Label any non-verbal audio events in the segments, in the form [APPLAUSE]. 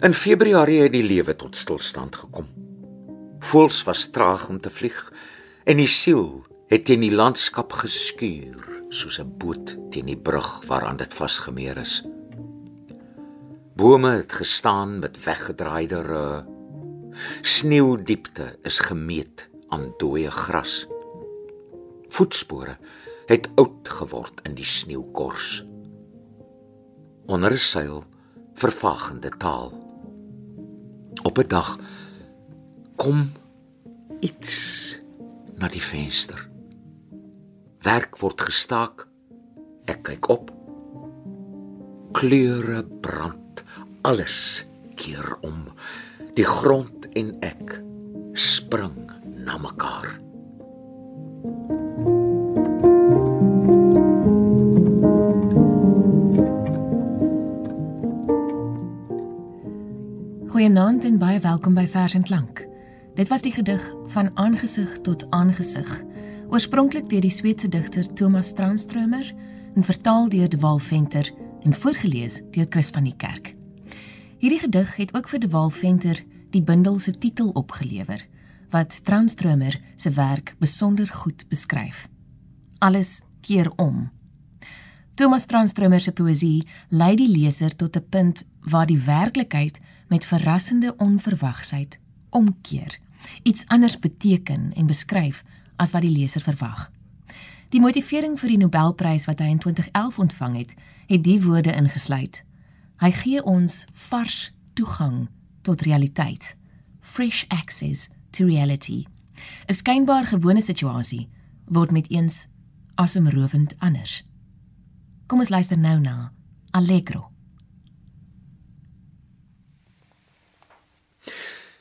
In Februarie het die lewe tot stilstand gekom. Voels was traag om te vlieg en die siel het teen die landskap geskuur soos 'n boot teen die brug waaraan dit vasgemeer is. Bome het gestaan met weggedraaide rug. Sneeudiepte is gemeet aan dooie gras. Voetspore het oud geword in die sneeukors. Onder 'n seil vervagende taal. Op 'n dag kom iets na die venster. Werk word gestaak. Ek kyk op. Kleure brand, alles keer om. Die grond en ek spring na mekaar. Goeienaand en baie welkom by Vers en Klank. Dit was die gedig van aangesig tot aangesig, oorspronklik deur die Sweedse digter Thomas Tranströmer en vertaal deur De Wal Venter en voorgeles deur Chris van die Kerk. Hierdie gedig het ook vir De Wal Venter die bundel se titel opgelewer wat Tranströmer se werk besonder goed beskryf. Alles keer om. Thomas Tranströmer se poësie lei die leser tot 'n punt waar die werklikheid met verrassende onverwagsheid omkeer, iets anders beteken en beskryf as wat die leser verwag. Die motivering vir die Nobelprys wat hy in 2011 ontvang het, het die woorde ingesluit. Hy gee ons vars toegang tot realiteit, fresh access to reality. 'n Skynbaar gewone situasie word met eens asemrowend anders. Kom ons luister nou na Allegro.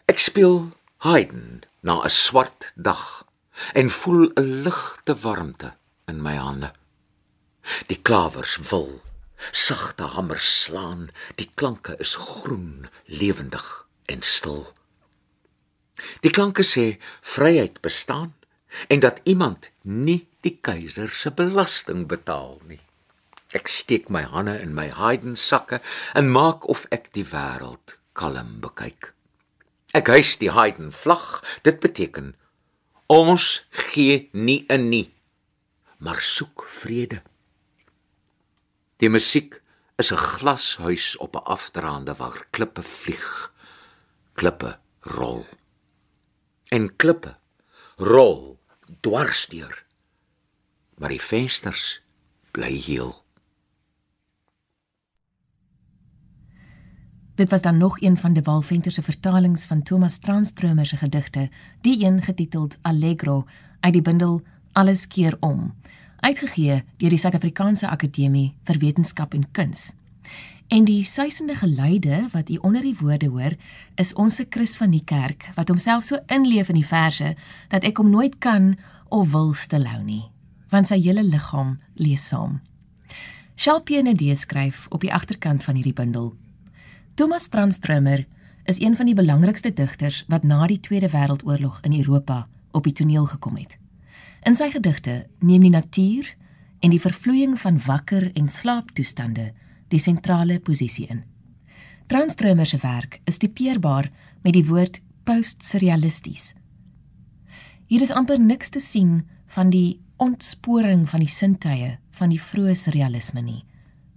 Ek speel Haydn na 'n swart dag en voel 'n ligte warmte in my hande. Die klavers wil sagte hamer slaan, die klanke is groen, lewendig en stil. Die klanke sê vryheid bestaan en dat iemand nie die keiser se belasting betaal nie. Ek steek my hande in my Haydn sakke en maak of ek die wêreld kalm bekyk. Ek hys die Haydn vlag. Dit beteken ons gee nie in nie, maar soek vrede. Die musiek is 'n glashuis op 'n afdraande waar klippe vlieg, klippe rol. En klippe rol dwarsdeur. Maar die vensters bly heel. Dit was dan nog een van de Walventer se vertalings van Thomas Tranströmer se gedigte, die een getiteld Allegro uit die bundel Alles keer om, uitgegee deur die Suid-Afrikaanse Akademie vir Wetenskap en Kuns. En die suisende geluide wat u onder die woorde hoor, is ons se Chris van die kerk wat homself so inleef in die verse dat ek hom nooit kan of wil stilhou nie, want sy hele liggaam lees saam. Shalpie Nedee skryf op die agterkant van hierdie bundel Thomas Tranströmer is een van die belangrikste digters wat na die Tweede Wêreldoorlog in Europa op die toneel gekom het. In sy gedigte neem die natuur en die vervloeiing van wakker en slaaptoestande die sentrale posisie in. Tranströmer se werk is tipeerbaar met die woord postsurrealisties. Hier is amper niks te sien van die ontsporing van die sintuie van die vroeë surrealisme nie,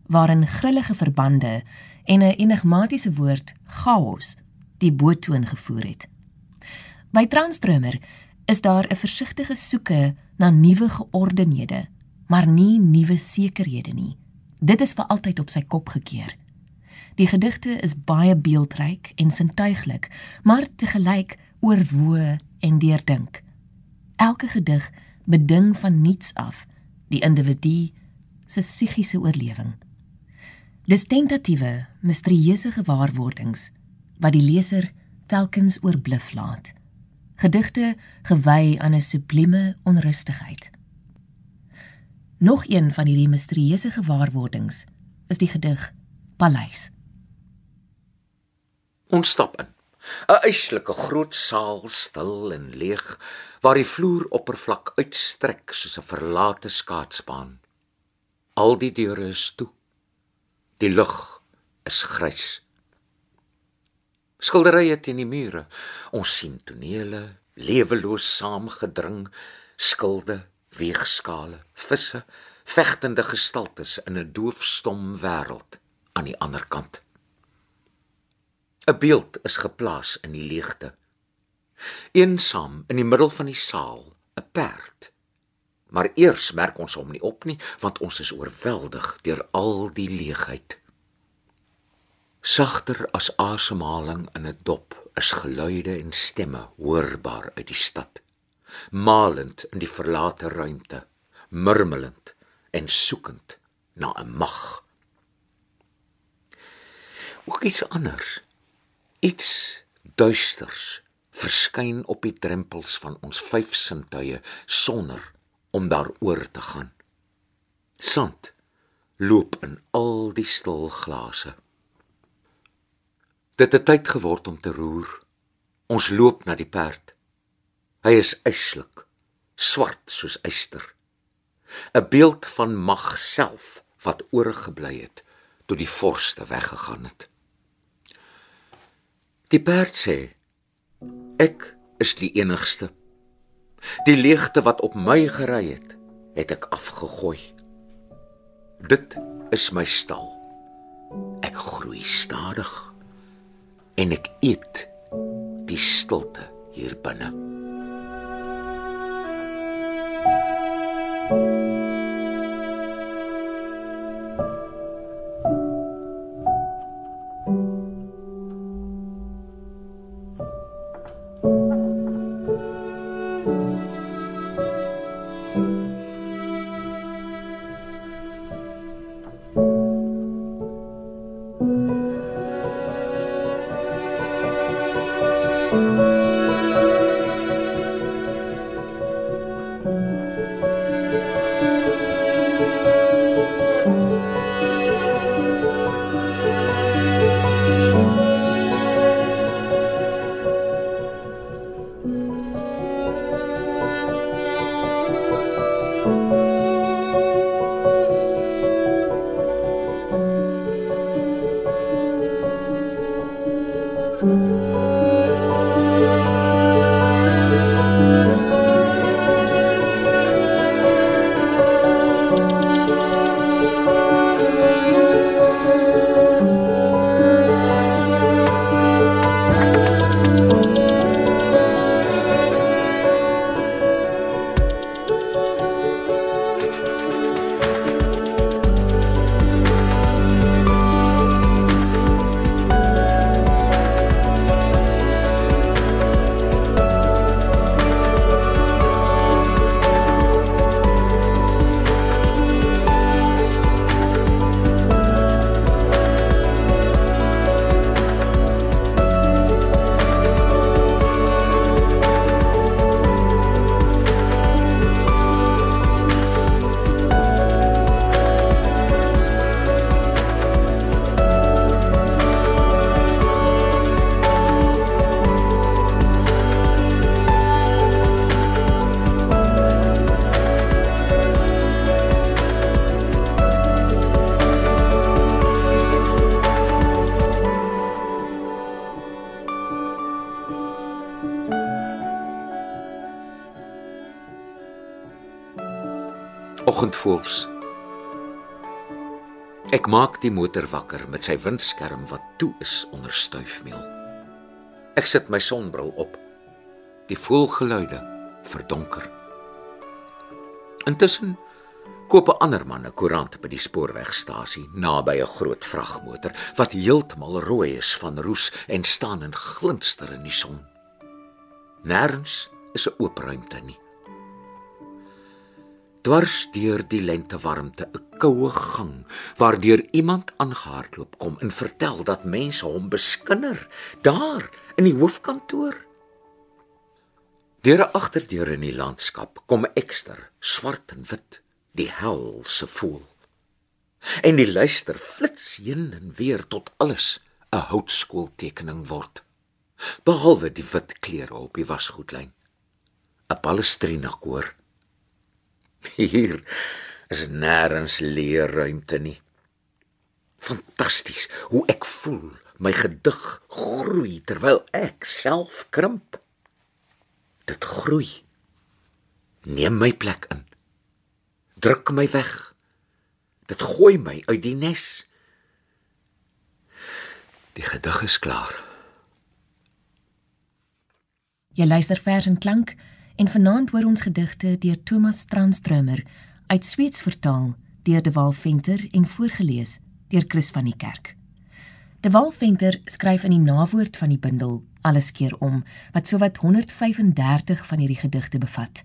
waarin grillige verbande en 'n enigmatiese woord chaos die boetoon gevoer het. By Tranströmer is daar 'n versigtige soeke na nuwe geordenhede, maar nie nuwe sekerhede nie. Dit is vir altyd op sy kop gekeer. Die gedigte is baie beeldryk en sintuiglik, maar te gelyk oorwoe en deurdink. Elke gedig beding van niets af die individu se psigiese oorlewing. Dis tentatiewe, misterieuse gewaarwordings wat die leser telkens oorbluf laat. Gedigte gewy aan 'n sublieme onrustigheid. Nog een van hierdie misterieuse gewaarwordings is die gedig Paleis. Ons stap in. 'n Eislike groot saal, stil en leeg, waar die vloeroppervlak uitstrek soos 'n verlate skaatsbaan. Al die deure is toe. Die lug is grys. Skilderye teen die mure. Ons sien tonele, leweloos saamgedring, skilde, weegskale, visse, vegtende gestaltes in 'n doofstom wêreld aan die ander kant. 'n Beeld is geplaas in die leegte. Eensaam in die middel van die saal, 'n perd. Maar eers merk ons hom nie op nie, want ons is oorweldig deur al die leegheid. Sagter as asemhaling in 'n dop is geluide en stemme hoorbaar uit die stad. Malend in die verlate ruimte, murmelend en soekend na 'n mag. Ook iets anders. Iets duisters verskyn op die drempels van ons vyf sintuie sonder om daaroor te gaan. Sand loop in al die stil glase. Dit het tyd geword om te roer. Ons loop na die perd. Hy is yslik, swart soos yster. 'n Beeld van mag self wat oorgebly het toe die vorste weggegaan het. Die perd sê: Ek is die enigste. Die leegte wat op my gery het, het ek afgegooi. Dit is my stal. Ek groei stadig en ek eet die stilte hier binne. Oggendvoels. Ek maak die motor wakker met sy windskerm wat toe is onder stuifmeel. Ek sit my sonbril op. Die voelgeluide verdonker. Intussen koop 'n ander man 'n koerant by die spoorwegstasie naby 'n groot vragmotor wat heeltemal rooi is van roes en staan en glinster in die son. Nêrens is 'n oop ruimte nie dwars deur die lentewarmte 'n koue gang waardeur iemand aangehardloop kom en vertel dat mense hom beskinder daar in die hoofkantoor. Deur 'n agterdeur in die landskap kom ekster swart en wit die hel se voel. En die luister flits heen en weer tot alles 'n houtskooltekening word. Behalwe die wit kleure op die wasgoedlyn. 'n Palestrina koor Hier is nêrens leerruimte nie. Fantasties hoe ek voel my gedig groei terwyl ek self krimp. Dit groei. Neem my plek in. Druk my weg. Dit gooi my uit die nes. Die gedig is klaar. Jy luister vers en klank en vanaand hoor ons gedigte deur Thomas Strandströmer uit Sweeds vertaal deur De Wal Venter en voorgeles deur Chris van die Kerk. De Wal Venter skryf in die nawoord van die bundel Alles keer om wat sowat 135 van hierdie gedigte bevat.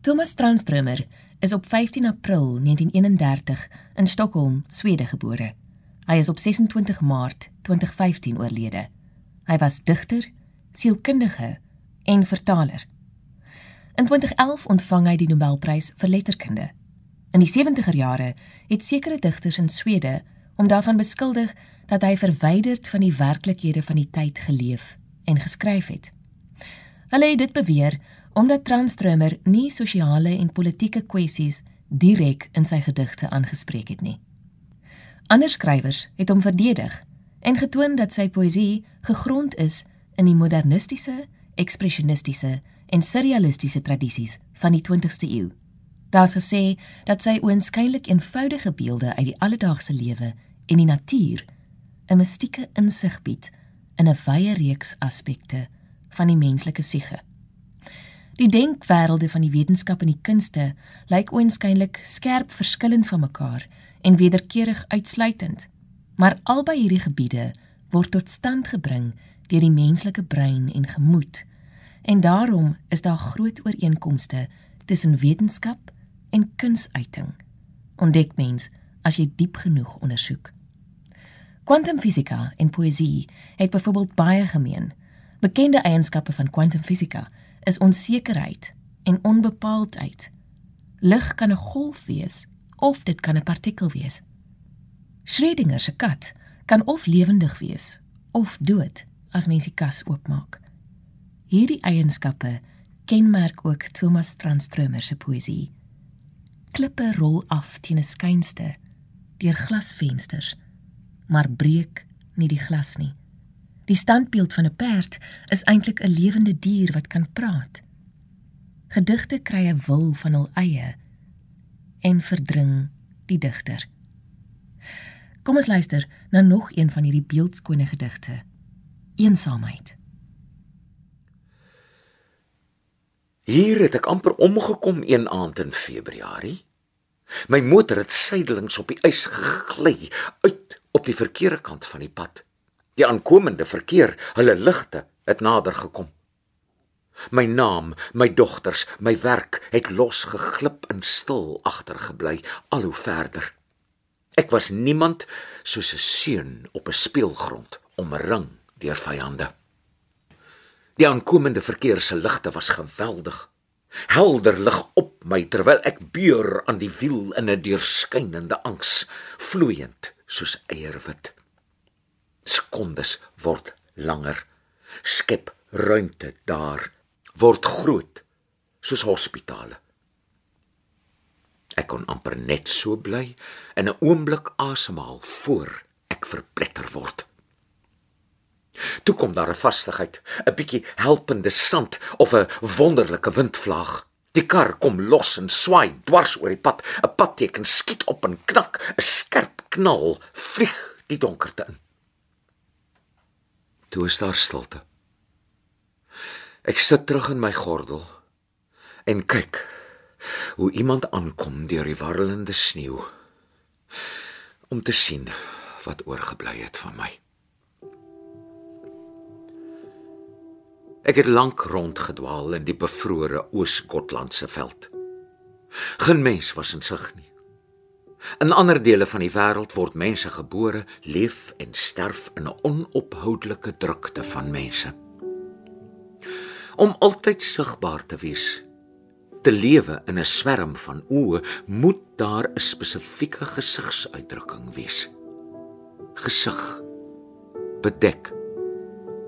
Thomas Strandströmer is op 15 April 1931 in Stockholm, Swede gebore. Hy is op 26 Maart 2015 oorlede. Hy was digter, sielkundige en vertaler. In 2011 ontvang hy die Nobelprys vir letterkunde. In die 70er jare het sekere digters in Swede om daarvan beskuldig dat hy verwyderd van die werklikhede van die tyd geleef en geskryf het. Hulle het dit beweer omdat Transströmer nie sosiale en politieke kwessies direk in sy gedigte aangespreek het nie. Ander skrywers het hom verdedig en getoon dat sy poësie gegrond is in die modernistiese ekspresionistiese en surrealistiese tradisies van die 20ste eeu. Daar's gesê dat sy oënskynlik eenvoudige beelde uit die alledaagse lewe en die natuur 'n mistieke insig bied in 'n wye reeks aspekte van die menslike siege. Die denkwêrelde van die wetenskap en die kunste lyk oënskynlik skerp verskillend van mekaar en wederkerig uitsluitend, maar albei hierdie gebiede word tot stand gebring deur die menslike brein en gemoed. En daarom is daar groot ooreenkomste tussen wetenskap en kunsuiting. Ontdek mens as jy diep genoeg ondersoek. Kwantumfisika en poësie het byvoorbeeld baie gemeen. Bekende eienskappe van kwantumfisika is onsekerheid en onbepaaldheid. Lig kan 'n golf wees of dit kan 'n partikel wees. Schrödinger se kat kan of lewendig wees of dood as mens die kas oopmaak. Hierdie eienskappe kenmerk ook Thomas Tranströmer se poësie. Klippe rol af teen 'n skynste deur glasvensters, maar breek nie die glas nie. Die standbeeld van 'n perd is eintlik 'n lewende dier wat kan praat. Gedigte kry 'n wil van hul eie en verdring die digter. Kom ons luister na nog een van hierdie beeldskone gedigte eensaamheid. Hier het ek amper omgekom een aand in Februarie. My motor het sydelings op die ys gegly uit op die verkeerde kant van die pad. Die aankomende verkeer, hulle ligte het nader gekom. My naam, my dogters, my werk het losgeglip en stil agtergebly al hoe verder. Ek was niemand soos 'n seun op 'n speelgrond omring deur vyande. Die aankomende verkeer se ligte was geweldig. Helder lig op my terwyl ek beur aan die wiel in 'n deurskynende angs, vloeiend soos eierwit. Sekondes word langer, skep ruimte daar, word groot soos hospitale. Ek kon amper net so bly in 'n oomblik asemhaal voor ek verpletter word. Toe kom daar 'n vastigheid, 'n bietjie helpende sand of 'n wonderlike windvlaag. Die kar kom los en swaai dwars oor die pad. 'n Padteken skiet op en knak, 'n skerp knal vlieg die donkerte in. Toe is daar stilte. Ek sit terug in my gordel en kyk hoe iemand aankom deur die warrelende sneeu om te sien wat oorgebly het van my. Ek het lank rondgedwaal in die bevrore Oos-Skotlandse veld. Geen mens was in sig nie. In ander dele van die wêreld word mense gebore, leef en sterf in 'n onophoudelike drukte van mense. Om altyd sigbaar te wees, te lewe in 'n swerm van oë, moet daar 'n spesifieke gesigsuitdrukking wees. Gesig bedek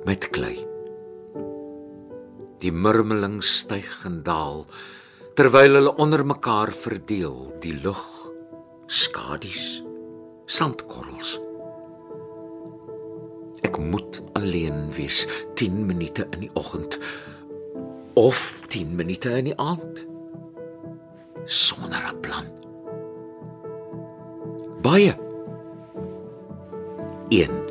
met klei die murmeling styg en daal terwyl hulle onder mekaar verdeel die lug skadies sandkorrels. Ek moet alleen wees 10 minute in die oggend of 10 minute in die aand. Sonder 'n plan. Baie. 1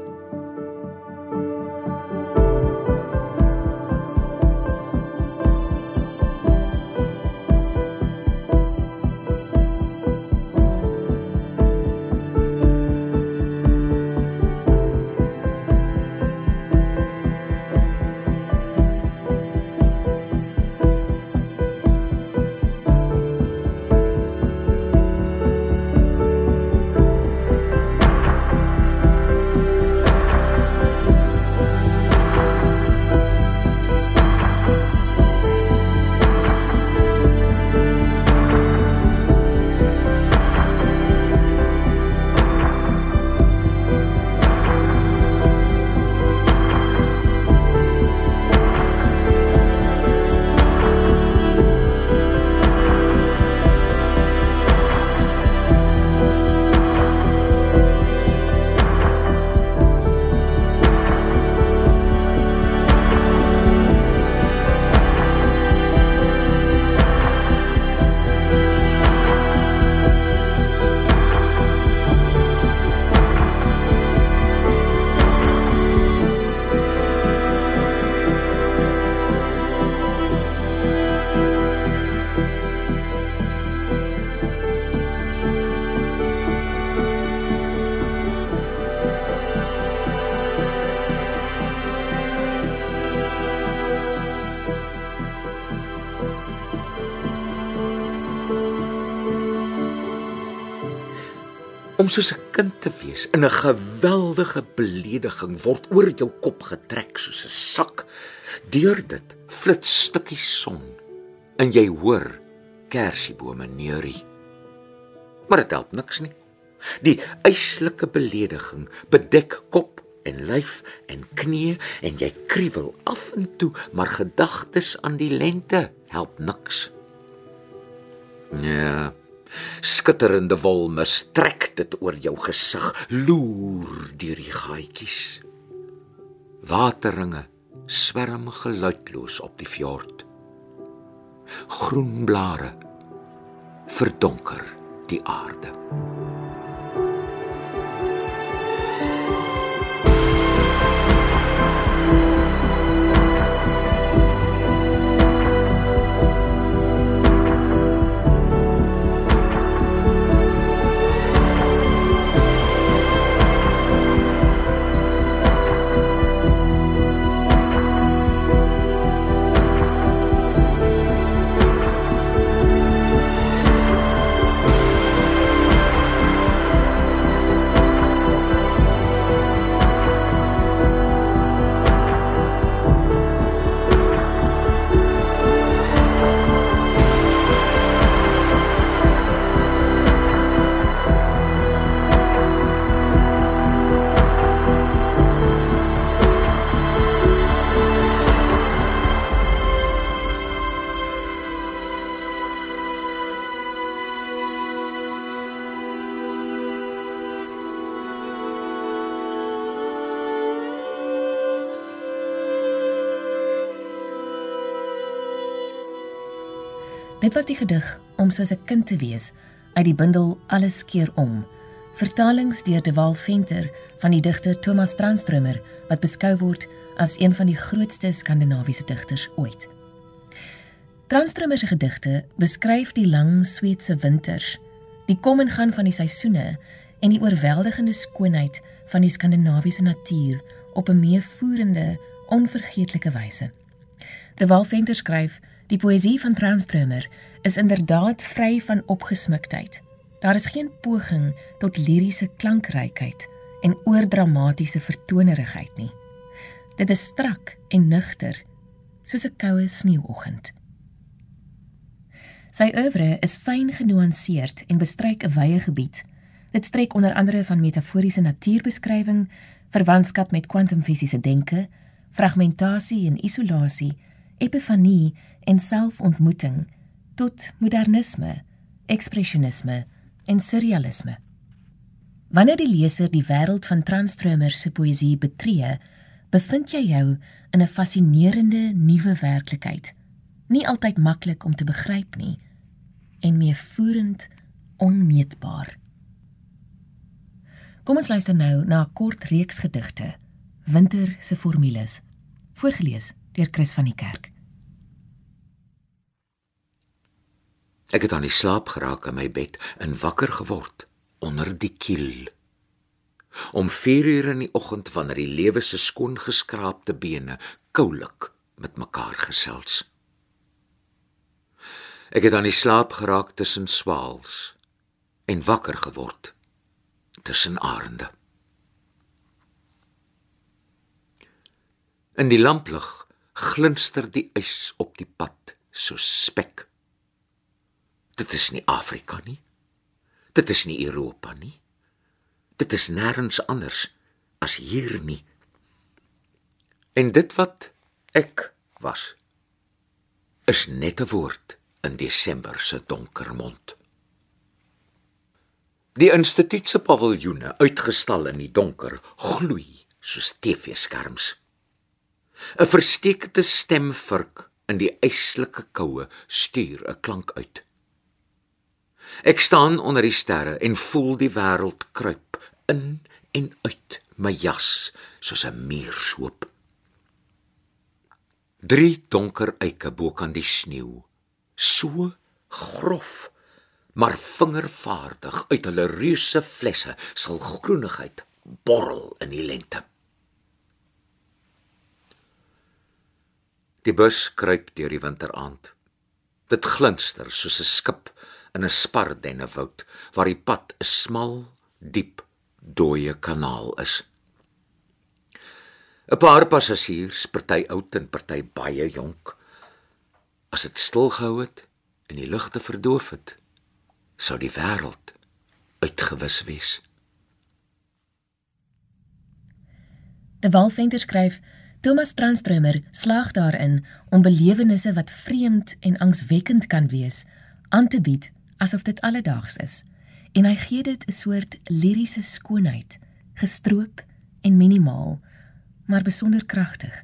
om soos 'n kind te wees in 'n geweldige belediging word oor jou kop getrek soos 'n sak. Deur dit flits stukkies son en jy hoor kersiebome neurie. Maar dit help niks nie. Die eislike belediging bedek kop en lyf en knie en jy kriewel af en toe, maar gedagtes aan die lente help niks. Ja. Skitterende wolme strek dit oor jou gesig, loer deur die gaatjies. Waterringe swerm geluidloos op die fjord. Groen blare verdonker die aarde. Gedig om soos 'n kind te wees uit die bundel Alles keer om. Vertalings deur De Wal Venter van die digter Thomas Tranströmer wat beskou word as een van die grootste skandinawiese digters ooit. Tranströmer se gedigte beskryf die lang Sweedse winters, die kom en gaan van die seisoene en die oorweldigende skoonheid van die skandinawiese natuur op 'n meevoerende, onvergeetlike wyse. De Wal Venter skryf Die poësie van Tranströmer is inderdaad vry van opgesmuktheid. Daar is geen poging tot liriese klankrykheid en oordramatiese vertonerigheid nie. Dit is strak en nugter, soos 'n koue sneeuoggend. Sy oeuvre is fyn genuanceerd en bestryk 'n wye gebied. Dit strek onder andere van metaforiese natuurbeskrywing, verwantskap met kwantumfisiese denke, fragmentasie en isolasie, epifanie en selfontmoeting tot modernisme, ekspresionisme en surrealisme. Wanneer die leser die wêreld van Transtromer se poësie betree, bevind jy jou in 'n fascinerende nuwe werklikheid. Nie altyd maklik om te begryp nie en meevoerend onmeetbaar. Kom ons luister nou na 'n kort reeks gedigte, Winter se formules, voorgeles deur Chris van die Kerk. Ek het aan die slaap geraak in my bed en wakker geword onder die kiel. Om 4 uur in die oggend wanneer die lewe se skoon geskraapte bene koulik met mekaar gesels. Ek het aan die slaap geraak tussen swaals en wakker geword tussen arende. In die lamplig glinster die ys op die pad so spek. Dit is nie Afrika nie. Dit is nie Europa nie. Dit is nêrens anders as hier nie. En dit wat ek was is net 'n woord in Desember se donker mond. Die instituut se paviljoene, uitgestal in die donker, gloei soos TV-skerms. 'n Versteekte stemvurk in die yslike koue stuur 'n klank uit. Ek staan onder die sterre en voel die wêreld kruip in en uit my jas soos 'n muurshoop. Drie donker eike bo kan die sneeu, so grof, maar vingervaardig uit hulle reuse flesse sal groenigheid borrel in die lente. Die bus kruip deur die winteraand. Dit glinster soos 'n skip in 'n spardenne woud waar die pad 'n smal, diep, dooie kanaal is. 'n Paar passasiers, party oud en party baie jonk. As dit stil gehou het en die ligte verdoof het, sou die wêreld uitgewis wees. De Walventer skryf Thomas Transtromer slaag daarin om belewennisse wat vreemd en angswekkend kan wees aan te bied asof dit alledaags is en hy gee dit 'n soort liriese skoonheid, gestroop en minimaal, maar besonder kragtig.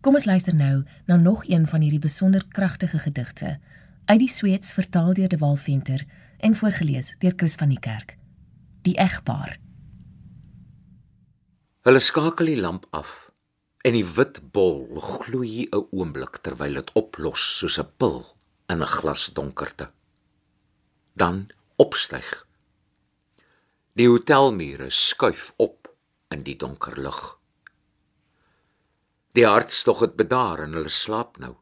Kom ons luister nou na nog een van hierdie besonder kragtige gedigte uit die Sweeds vertaal deur De Walventer en voorgeles deur Chris van die Kerk. Die egpaar. Hulle skakel die lamp af en die wit bol gloei 'n oomblik terwyl dit oplos soos 'n pil in 'n glas donkerte dan opstyg. Die hotelmure skuif op in die donker lug. Die hartstog het bedaar en hulle slaap nou,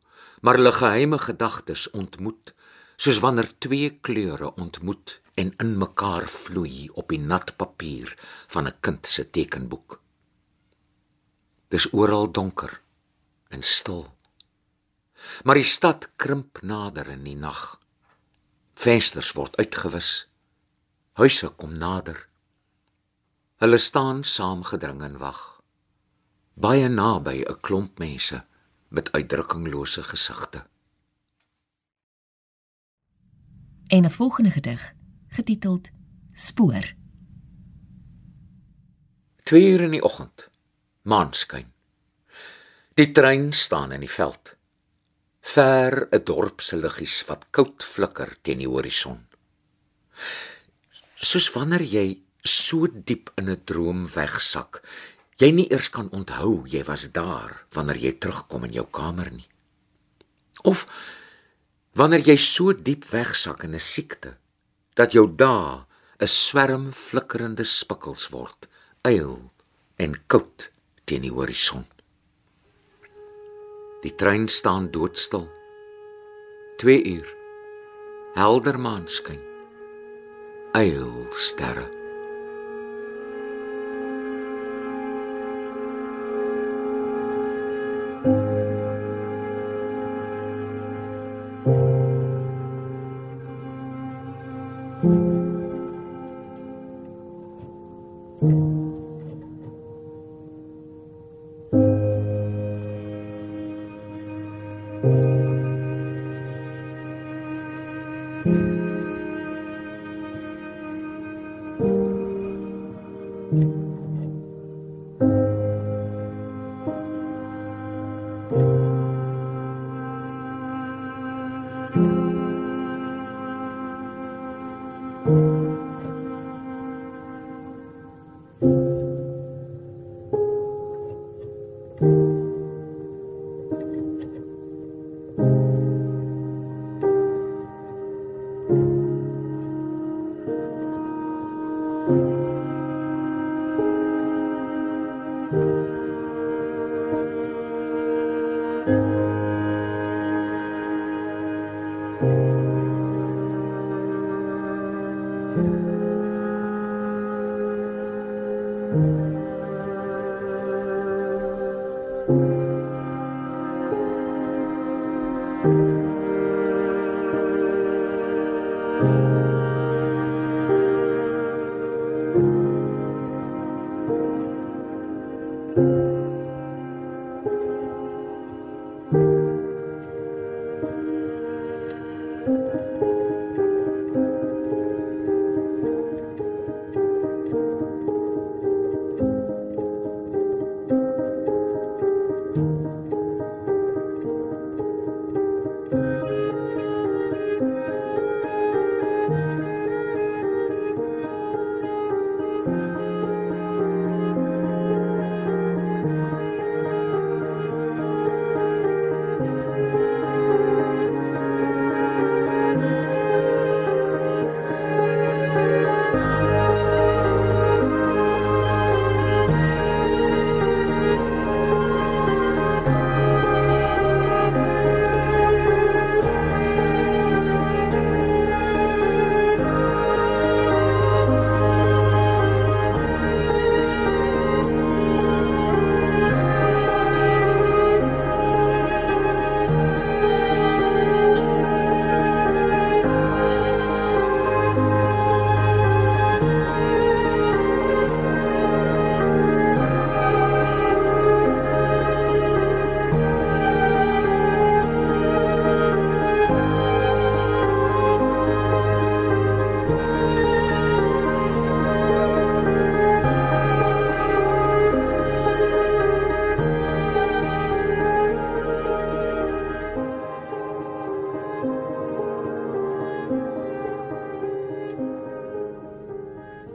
maar hulle geheime gedagtes ontmoet, soos wanneer twee kleure ontmoet en in mekaar vloei op die nat papier van 'n kind se tekenboek. Dis oral donker en stil. Maar die stad krimp nader in die nag. Vensters word uitgewis. Huise kom nader. Hulle staan saamgedring en wag. Baie naby 'n klomp mense met uitdrukkinglose gesigte. En 'n volgende gedig, getiteld Spoor. 2 uur in die oggend. Maanskyn. Die trein staan in die veld ver 'n dorp se liggies wat koud flikker teen die horison. Soos wanneer jy so diep in 'n droom wegsak, jy nie eers kan onthou jy was daar wanneer jy terugkom in jou kamer nie. Of wanneer jy so diep wegsak in 'n siekte dat jou dae 'n swerm flikkerende spikkels word, eil en koud teen die horison. Die trein staan doodstil. 2 uur. Helder maanskyn. Eil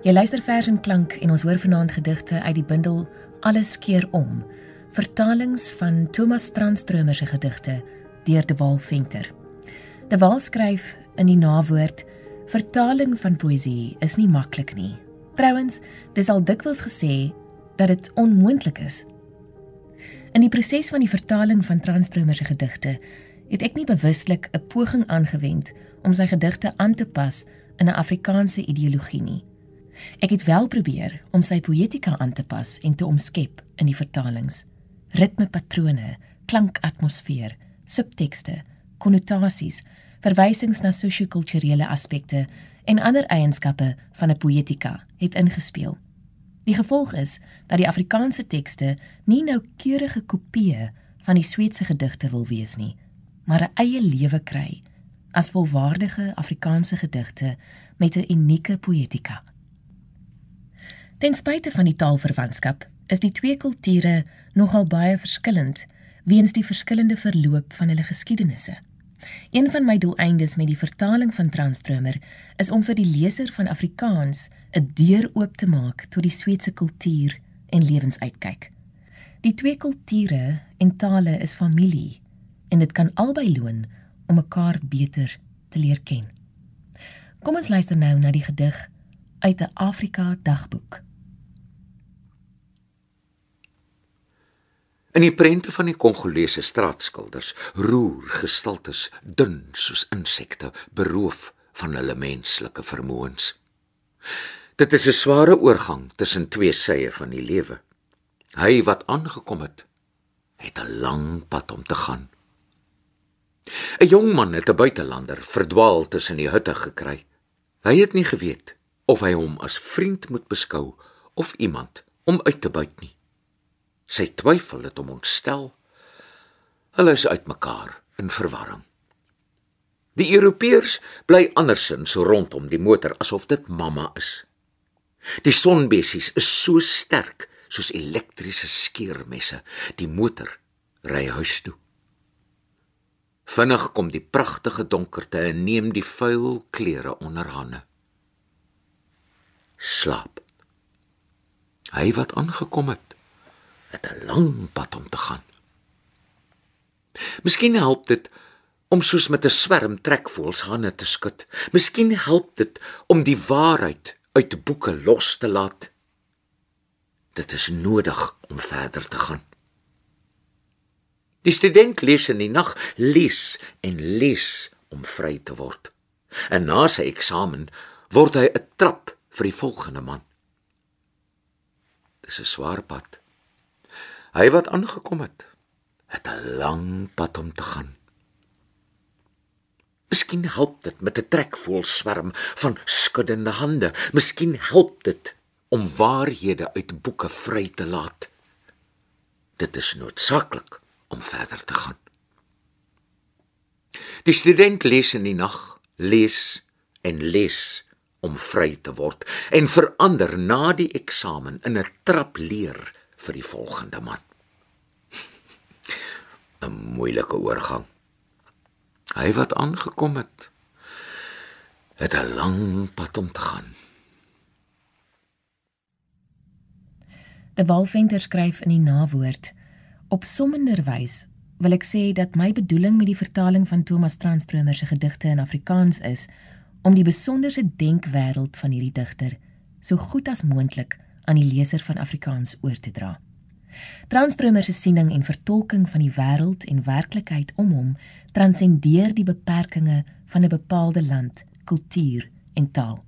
Jy luister vers en klank en ons hoor vanaand gedigte uit die bundel Alles keer om. Vertalings van Thomas Tranströmer se gedigte deur De Waal Venter. De Waal skryf in die nawoord: Vertaling van poësie is nie maklik nie. Trouwens, dis al dikwels gesê dat dit onmoontlik is. In die proses van die vertaling van Tranströmer se gedigte het ek nie bewuslik 'n poging aangewend om sy gedigte aan te pas in 'n Afrikaanse ideologie nie. Ek het wel probeer om sy poëtika aan te pas en te omskep in die vertalings. Ritmepatrone, klankatmosfeer, subtekste, konnotasies, verwysings na sosio-kulturele aspekte en ander eienskappe van 'n poëtika het ingespeel. Die gevolg is dat die Afrikaanse tekste nie noukeurige kopieë van die Sweedse gedigte wil wees nie, maar 'n eie lewe kry as volwaardige Afrikaanse gedigte met 'n unieke poëtika. Ten spyte van die taalverwantskap, is die twee kulture nogal baie verskillend weens die verskillende verloop van hulle geskiedenisse. Een van my doeleindes met die vertaling van Transtromer is om vir die leser van Afrikaans 'n deur oop te maak tot die Sweedse kultuur en lewensuitkyk. Die twee kulture en tale is familie en dit kan albei loon om mekaar beter te leer ken. Kom ons luister nou na die gedig uit 'n Afrika dagboek. In die prente van die Kongolese straatskilders roer gestaltes dun soos insekte beroof van hulle menslike vermoëns. Dit is 'n sware oorgang tussen twee sye van die lewe. Hy wat aangekom het, het 'n lang pad om te gaan. 'n Jong man het 'n buitelander verdwaal tussen die hutte gekry. Hy het nie geweet of hy hom as vriend moet beskou of iemand om uit te buit nie. Sy twyfel het hom ontstel. Hulle is uitmekaar in verwarring. Die Europeërs bly andersins rondom die motor asof dit mamma is. Die sonbessies is so sterk soos elektriese skeermesse. Die motor ry huis toe. Vinnig kom die pragtige donkerte en neem die vuil klere onder hande. Slaap. Hy wat aangekom het, het 'n lang pad om te gaan. Miskien help dit om soos met 'n swerm trekvoels hande te skud. Miskien help dit om die waarheid uit boeke los te laat. Dit is nodig om verder te gaan. Die student lees in die nag, lees en lees om vry te word. En na sy eksamen word hy 'n trap vir die volgende man. Dis 'n swaar pad. Hy wat aangekom het, het 'n lang pad om te gaan. Miskien help dit met 'n trekvoel swerm van skuddende hande. Miskien help dit om waarhede uit boeke vry te laat. Dit is noodsaaklik om verder te gaan. Die student lees in die nag, lees en lees om vry te word en verander na die eksamen in 'n trap leer vir die volgende man. [LAUGHS] 'n Moeilike oorgang. Hy wat aangekom het, het 'n lang pad om te gaan. De Walventer skryf in die nawoord Op sommenderwys wil ek sê dat my bedoeling met die vertaling van Thomas Transtromer se gedigte in Afrikaans is om die besonderse denkwêreld van hierdie digter so goed as moontlik aan die leser van Afrikaans oor te dra. Transtromer se siening en vertolking van die wêreld en werklikheid om hom transcendeer die beperkings van 'n bepaalde land, kultuur en taal.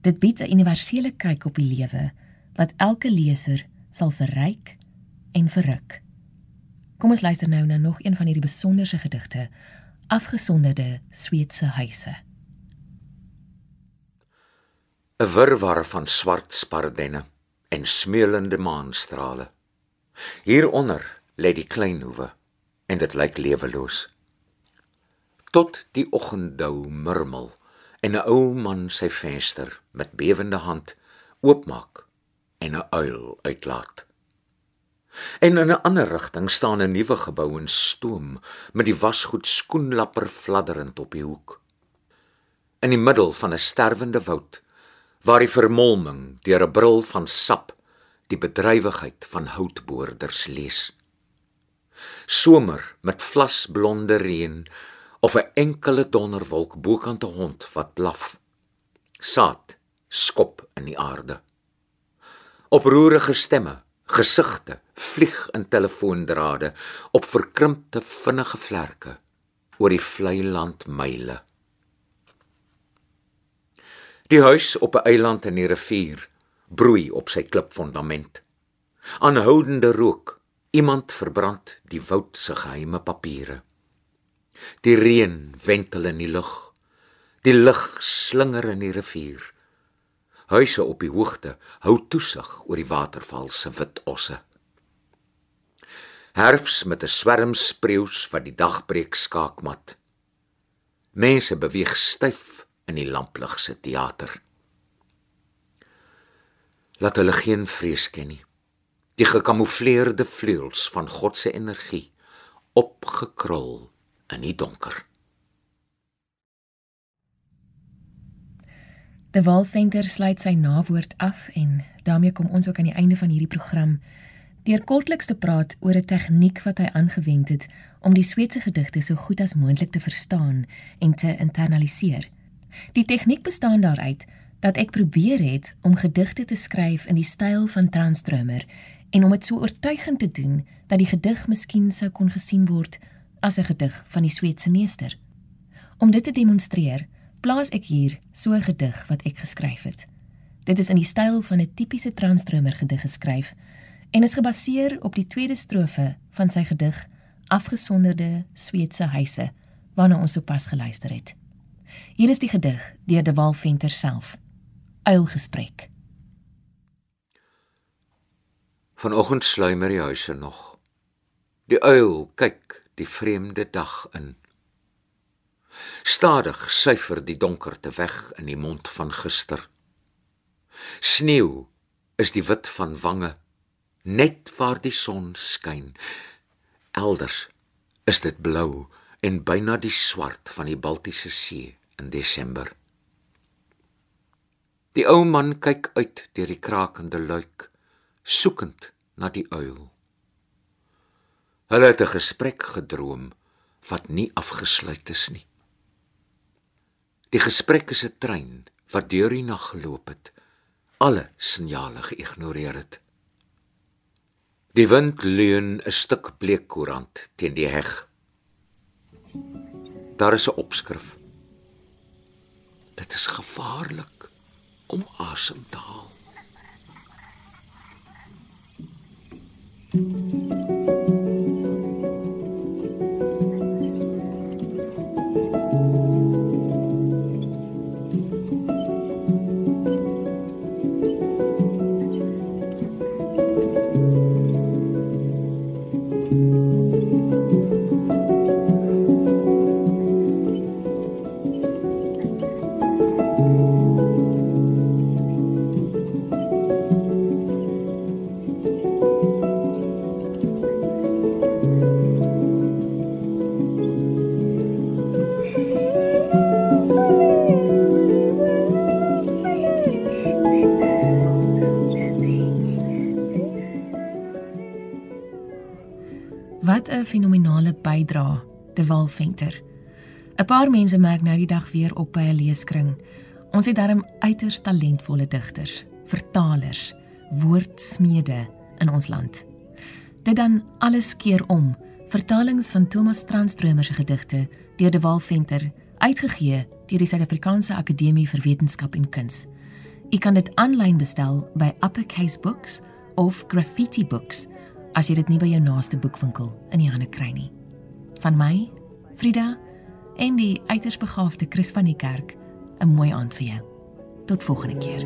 Dit bied 'n universele kyk op die lewe wat elke leser sal verryk en verruk. Kom ons luister nou na nog een van hierdie besonderse gedigte, afgesonderde Sweedse huise. 'n Wirwar van swart spardenne en smeulende maanstrale. Hieronder lê die klein hoewe en dit lyk leweloos. Tot die oggenddou murmel en 'n ou man sy venster met bewende hand oopmaak en 'n uil uitlaat. En in 'n ander rigting staan 'n nuwe gebou in stoom met die wasgoed skoenlapper fladderend op die hoek. In die middel van 'n sterwende woud waar die vermolming deur 'n bril van sap die bedrywigheid van houtboorders lees. Somer met vlasblonde reën of 'n enkele donderwolk bokant 'n hond wat blaf. Saad skop in die aarde. Oproerige stemme Gesigte vlieg in telefoondrade op verkrimpte vinnige vlerke oor die vlei land myle. Die huis op 'n eiland in die rivier broei op sy klipfondament. Aanhoudende rook, iemand verbrand die woud se geheime papiere. Die reën wentel in die lug. Die lig slinger in die rivier. Huise op die hoogte hou toesig oor die waterval se wit osse. Herfs met 'n swerm spreeus wat die dagbreek skaakmat. Mense beweeg styf in die lamplig se teater. Laat hulle geen vrees ken nie. Die gekamoufleerde vleuels van God se energie opgekrul in die donker. De Walventer sluit sy nawoord af en daarmee kom ons ook aan die einde van hierdie program. Deur kortliks te praat oor 'n tegniek wat hy aangewend het om die Sweedse gedigte so goed as moontlik te verstaan en te internaliseer. Die tegniek bestaan daaruit dat ek probeer het om gedigte te skryf in die styl van Transtromer en om dit so oortuigend te doen dat die gedig miskien sou kon gesien word as 'n gedig van die Sweedse meester. Om dit te demonstreer, plaas ek hier so 'n gedig wat ek geskryf het. Dit is in die styl van 'n tipiese Transtromer gedig geskryf en is gebaseer op die tweede strofe van sy gedig Afgesonderde Sweedse huise waarna ons sopas geluister het. Hier is die gedig deur De Walventer self. Uilgesprek. Vanoggend sluimer die huise nog. Die uil kyk die vreemde dag in. Stadig syfer die donkerte weg in die mond van gister. Sneeu is die wit van wange net waar die son skyn. Elders is dit blou en byna die swart van die Baltiese See in Desember. Die ou man kyk uit deur die krakende luik, soekend na die uil. Hulle het 'n gesprek gedroom wat nie afgesluit is nie. Die gesprek is 'n trein wat deur die nag geloop het, alle signale geïgnoreer het. Die wind leun 'n stuk bleekkoerant teen die heg. Daar is 'n opskrif. Dit is gevaarlik om asem te haal. thank you bydra te Walventer. 'n Paar mense merk nou die dag weer op by 'n leeskring. Ons het darm uiters talentvolle digters, vertalers, woordsmede in ons land. Dit dan alles keer om. Vertalings van Thomas Transtromer se gedigte deur De Walventer, uitgegee deur die Suid-Afrikaanse Akademie vir Wetenskap en Kuns. U kan dit aanlyn bestel by Uppercase Books of Graffiti Books as jy dit nie by jou naaste boekwinkel in die hande kry nie. Van my, Frida en die uiters begaafde Chris van die kerk, 'n mooi aand vir jou. Tot volgende keer.